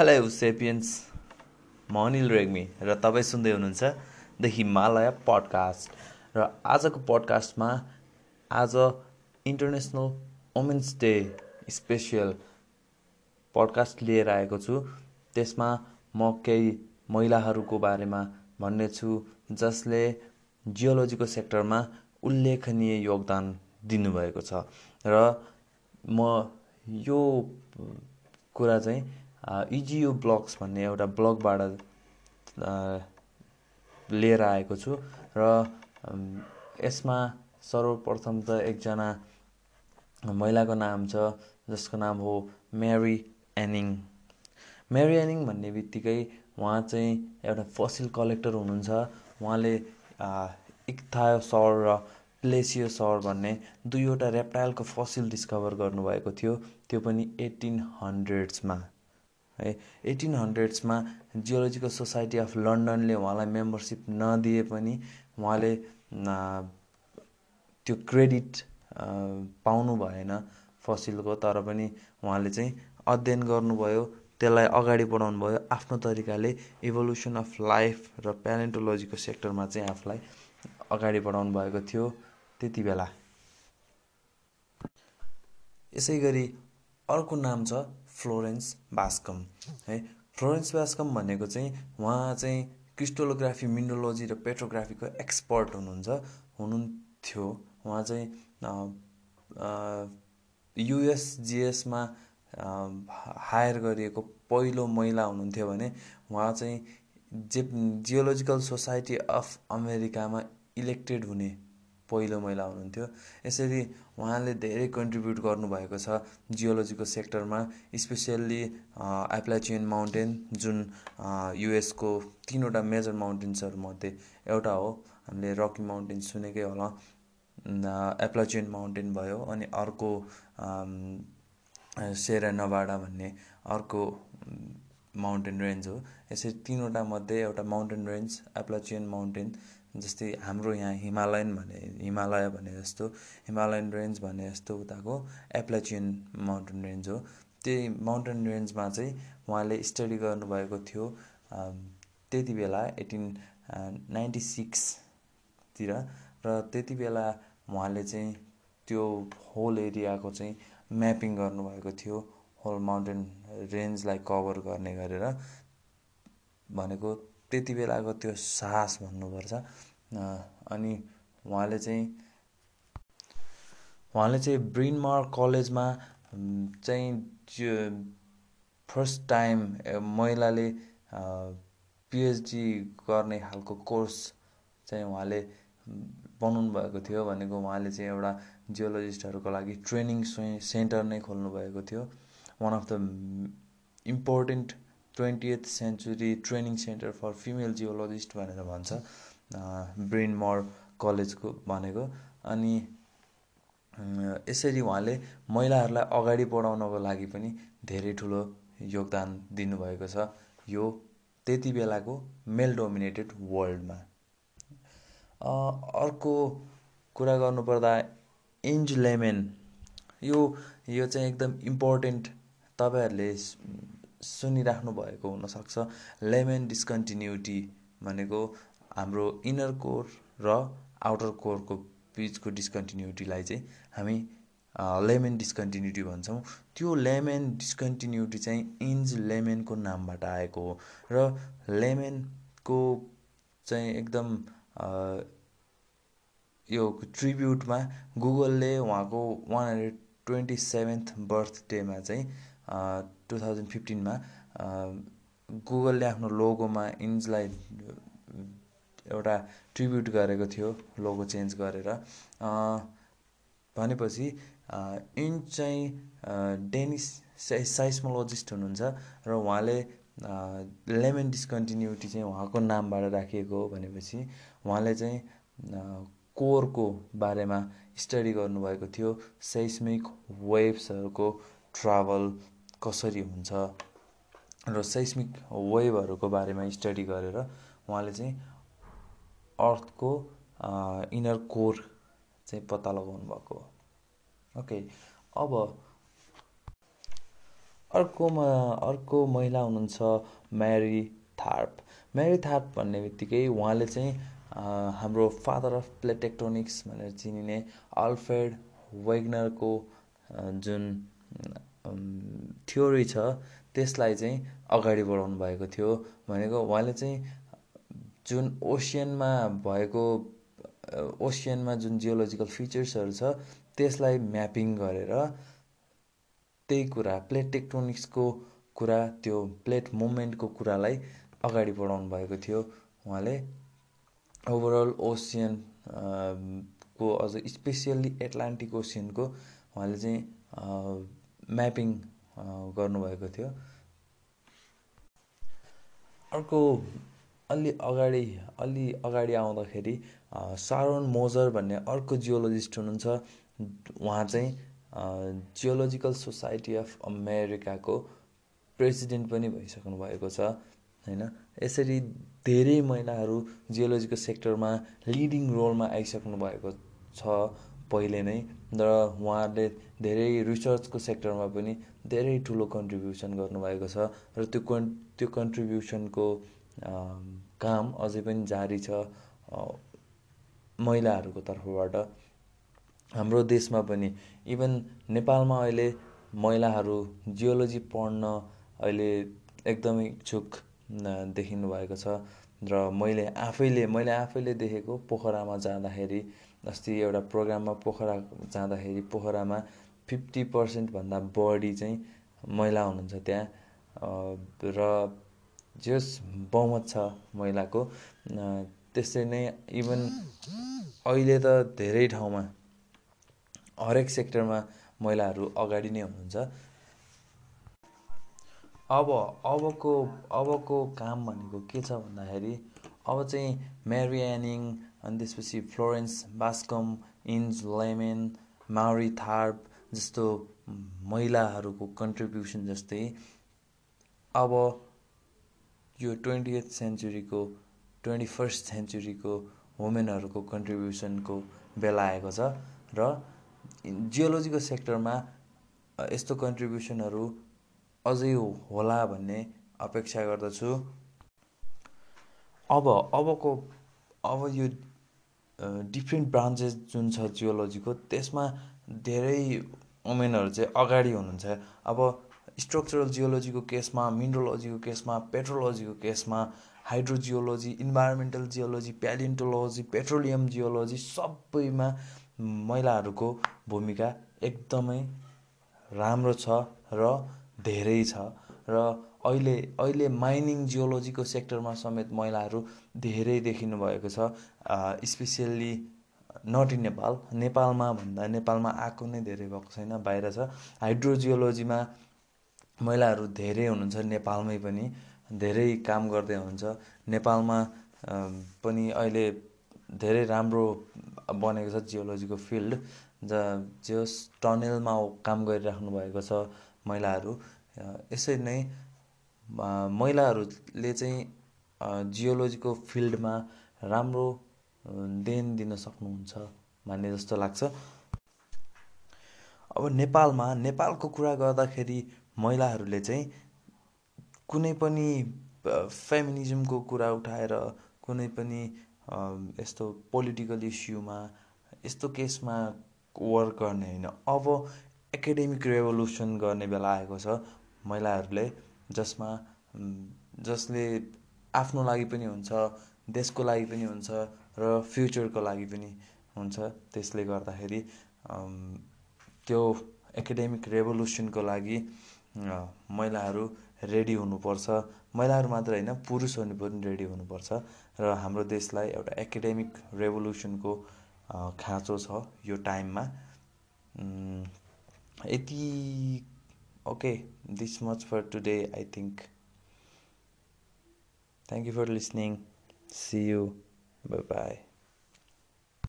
Hello Sapiens म अनिल रेग्मी र तपाईँ सुन्दै हुनुहुन्छ द हिमालय पडकास्ट र आजको पडकास्टमा आज international women's day special podcast लिएर आएको छु। त्यसमा म केही महिलाहरूको बारेमा भन्नेछु जसले जियोलोजीको सेक्टरमा उल्लेखनीय योगदान दिनुभएको छ। र म यो कुरा चाहिँ इजियु ब्लग्स भन्ने एउटा ब्लगबाट लिएर आएको छु र यसमा सर्वप्रथम त एकजना महिलाको नाम छ जसको नाम हो मेरी एनिङ मेरी एनिङ भन्ने बित्तिकै उहाँ चाहिँ एउटा फसिल कलेक्टर हुनुहुन्छ। उहाँले इक्थायोसर र प्लेसियोसर भन्ने दुईवटा रेप्टाइलको फसिल डिस्कभर गर्नुभएको थियो। त्यो पनि एटिन हन्ड्रेड्समा। है। एटिन हन्ड्रेड्समा जियोलोजिकल सोसाइटी अफ लन्डनले उहाँलाई मेम्बरसिप नदिए पनि उहाँले त्यो क्रेडिट पाउनु भएन फसिलको तर पनि उहाँले चाहिँ अध्ययन गर्नुभयो त्यसलाई अगाडि बढाउनु भयो आफ्नो तरिकाले इभोल्युसन अफ लाइफ र प्यारेन्टोलोजीको सेक्टरमा चाहिँ आफूलाई अगाडि बढाउनु भएको थियो त्यति बेला। यसै गरी अर्को नाम छ फ्लोरेन्स बास्कम है? फ्लोरेन्स बास्कम भनेको चाहिँ उहाँ चाहिँ क्रिस्टोलोग्राफी मिन्डोलोजी र पेट्रोग्राफीको एक्सपर्ट हुनुहुन्छ हुनुहुन्थ्यो। उहाँ चाहिँ युएसजिएसमा हायर गरिएको पहिलो महिला हुनुहुन्थ्यो भने उहाँ चाहिँ जे जियोलोजिकल सोसाइटी अफ अमेरिकामा इलेक्टेड हुने पहिलो महिला हुनुहुन्थ्यो। यसरी उहाँले धेरै कन्ट्रिब्युट गर्नुभएको छ जियोलोजीको सेक्टरमा स्पेसियल्ली एप्लाचियन माउन्टेन जुन युएसको तिनवटा मेजर माउन्टेन्सहरूमध्ये एउटा हो। हामीले रकी माउन्टेन सुनेकै होला। एप्लाचियन माउन्टेन भयो अनि अर्को सेरा नभाडा भन्ने अर्को माउन्टेन रेन्ज हो। यसरी तिनवटा मध्ये एउटा माउन्टेन रेन्ज एप्लाचियन माउन्टेन जस्तै हाम्रो यहाँ हिमालयन भने हिमालय भने जस्तो हिमालयन रेन्ज भने जस्तो उताको एप्लाचियन माउन्टेन रेन्ज हो। त्यही माउन्टेन रेन्जमा चाहिँ उहाँले स्टडी गर्नुभएको थियो त्यति बेला एटिन नाइन्टी सिक्सतिर र त्यति बेला उहाँले चाहिँ त्यो होल एरियाको चाहिँ म्यापिङ गर्नुभएको थियो होल माउन्टेन रेन्जलाई कभर गर्ने गरेर भनेको त्यति बेलाको त्यो साहस भन्नुपर्छ। अनि उहाँले चाहिँ उहाँले चाहिँ ब्रिनमार कलेजमा चाहिँ फर्स्ट टाइम महिलाले पिएचडी गर्ने खालको कोर्स चाहिँ उहाँले बनाउनु भएको थियो भनेको उहाँले चाहिँ एउटा जियोलोजिस्टहरूको लागि ट्रेनिङ सेन्टर नै खोल्नुभएको थियो। One of the important twentieth century training centre for female geologist भनेर भन्छ। ब्रेन मर कलेजको भनेको। अनि यसरी उहाँले महिलाहरूलाई अगाडि बढाउनको लागि पनि धेरै ठुलो योगदान दिनुभएको छ। यो त्यति बेलाको मेल डोमिनेटेड वर्ल्डमा अर्को कुरा गर्नुपर्दा इन्ज लेमेन यो यो चाहिँ एकदम इम्पोर्टेन्ट तपाईँहरूले सुनिराख्नु भएको हुनसक्छ। लेमेन डिस्कन्टिन्युटी भनेको हाम्रो इनर कोर र आउटर कोरको बिचको डिस्कन्टिन्युटीलाई चाहिँ हामी लेमेन डिस्कन्टिन्युटी भन्छौँ। त्यो लेमेन डिस्कन्टिन्युटी चाहिँ इन्ज लेमेनको नामबाट आएको हो र लेमेनको चाहिँ एकदम यो ट्रिब्युटमा गुगलले उहाँको one hundred twenty seventh birth डेमा चाहिँ टु थाउजन्ड फिफ्टिनमा गुगलले आफ्नो लोगोमा इन्जलाई एउटा ट्रिब्युट गरेको थियो लोगो चेन्ज गरेर। भनेपछि इन्च चाहिँ डेनिस साइस्मोलोजिस्ट हुनुहुन्छ र उहाँले लेमन डिस्कन्टिन्युटी चाहिँ उहाँको नामबाट राखिएको हो भनेपछि उहाँले चाहिँ कोरको बारेमा स्टडी गर्नुभएको थियो सेस्मिक वेभ्सहरूको ट्राभल कसरी हुन्छ र सेस्मिक वेभहरूको बारेमा स्टडी गरेर उहाँले चाहिँ अर्थको इनर कोर चाहिँ पत्ता लगाउनु भएको ओके अब अर्कोमा अर्को महिला हुनुहुन्छ म्यारी थार्प म्यारी थार्प भन्ने बित्तिकै उहाँले चाहिँ हाम्रो फादर अफ प्लेटेक्टोनिक्स भनेर चिनिने अल्फ्रेड वेगनरको जुन थ्योरी छ त्यसलाई चाहिँ अगाडि बढाउनु भएको थियो भनेको उहाँले चाहिँ जुन ओसियनमा भएको ओसियनमा जुन जियोलोजिकल फिचर्सहरू छ त्यसलाई म्यापिङ गरेर त्यही कुरा प्लेट टेक्टोनिक्सको कुरा त्यो प्लेट मुभमेन्टको कुरालाई अगाडि बढाउनु भएको थियो उहाँले। ओभरअल ओसियन को अझ स्पेसियल्ली एटलान्टिक ओसियनको उहाँले चाहिँ म्यापिङ गर्नुभएको थियो। अर्को अलि अगाडि अलि अगाडि आउँदाखेरि सारोन मोजर भन्ने अर्को जियोलोजिस्ट हुनुहुन्छ। उहाँ चाहिँ जियोलोजिकल सोसाइटी अफ अमेरिकाको प्रेसिडेन्ट पनि भइसक्नु भएको छ होइन? यसरी धेरै महिलाहरू जियोलोजीको सेक्टरमा लिडिङ रोलमा आइसक्नु भएको छ। पहिले नै र उहाँहरूले धेरै रिसर्चको सेक्टरमा पनि धेरै ठुलो कन्ट्रिब्युसन गर्नुभएको छ र त्यो कन् त्यो कन्ट्रिब्युसनको काम अझै पनि जारी छ महिलाहरूको तर्फबाट। हाम्रो देशमा पनि इभन नेपालमा अहिले महिलाहरू जियोलोजी पढ्न अहिले एकदमै इच्छुक देखिनु भएको छ। र मैले आफैले मैले आफैले देखेको पोखरामा जाँदाखेरि अस्ति एउटा प्रोग्राममा पोखरा जाँदाखेरि पोखरामा फिफ्टी पर्सेन्टभन्दा बढी चाहिँ महिला हुनुहुन्छ त्यहाँ। र जस बहुमत छ महिलाको त्यसरी नै इभन अहिले त धेरै ठाउँमा हरेक सेक्टरमा महिलाहरू अगाडि नै हुनुहुन्छ। अब अबको अबको काम भनेको के छ भन्दाखेरि अब चाहिँ मेरी एनिङ अनि त्यसपछि Florence Bascom Inge Lehmann Marie Tharp जस्तो महिलाहरूको कन्ट्रिब्युसन जस्तै अब यो ट्वेन्टी एथ सेन्चुरीको ट्वेन्टी फर्स्ट सेन्चुरीको वुमेनहरूको कन्ट्रिब्युसनको बेला आएको छ र जियोलोजीको सेक्टरमा यस्तो कन्ट्रिब्युसनहरू अझै होला भन्ने अपेक्षा गर्दछु। अब अबको अब यो डिफ्रेन्ट ब्रान्चेस जुन छ जियोलोजीको त्यसमा धेरै वुमेनहरू चाहिँ अगाडि हुनुहुन्छ। अब स्ट्रक्चरल जियोलोजीको केसमा मिनरोलोजीको केसमा पेट्रोलोजीको केसमा hydrogeology environmental geology palaeontology petroleum geology सबैमा महिलाहरूको भूमिका एकदमै राम्रो छ र धेरै छ र अहिले अहिले माइनिङ जियोलोजीको सेक्टरमा समेत महिलाहरू धेरै देखिनु भएको छ स्पेसियल्ली नट इन नेपाल नेपालमा भन्दा नेपालमा आएको नै धेरै भएको छैन बाहिर छ। हाइड्रोजियोलोजीमा महिलाहरू धेरै हुनुहुन्छ नेपालमै पनि धेरै काम गर्दै हुनुहुन्छ नेपालमा पनि अहिले धेरै राम्रो बनेको छ जियोलोजीको फिल्ड ज जस टनेलमा काम गरिराख्नु भएको छ। महिलाहरू यसरी नै महिलाहरूले चाहिँ जियोलोजीको फिल्डमा राम्रो देन दिन सक्नुहुन्छ भन्ने जस्तो लाग्छ। अब नेपालमा नेपालको कुरा गर्दाखेरि महिलाहरूले चाहिँ कुनै पनि फेमिनिजमको कुरा उठाएर कुनै पनि यस्तो पोलिटिकल इस्युमा यस्तो केसमा वर्क गर्ने होइन। अब एकाडेमिक रेभोल्युसन गर्ने बेला आएको छ महिलाहरूले जसमा जसले आफ्नो लागि पनि हुन्छ देशको लागि पनि हुन्छ र फ्युचरको लागि पनि हुन्छ। त्यसले गर्दाखेरि त्यो एकाडेमिक रेभोल्युसनको लागि महिलाहरू रेडी हुनुपर्छ। महिलाहरू मात्र होइन पुरुषहरू पनि रेडी हुनुपर्छ र हाम्रो देशलाई एउटा एकाडेमिक रेभोल्युसनको खाँचो छ यो टाइममा। यति okay this much for today I think thank you for listening see you bye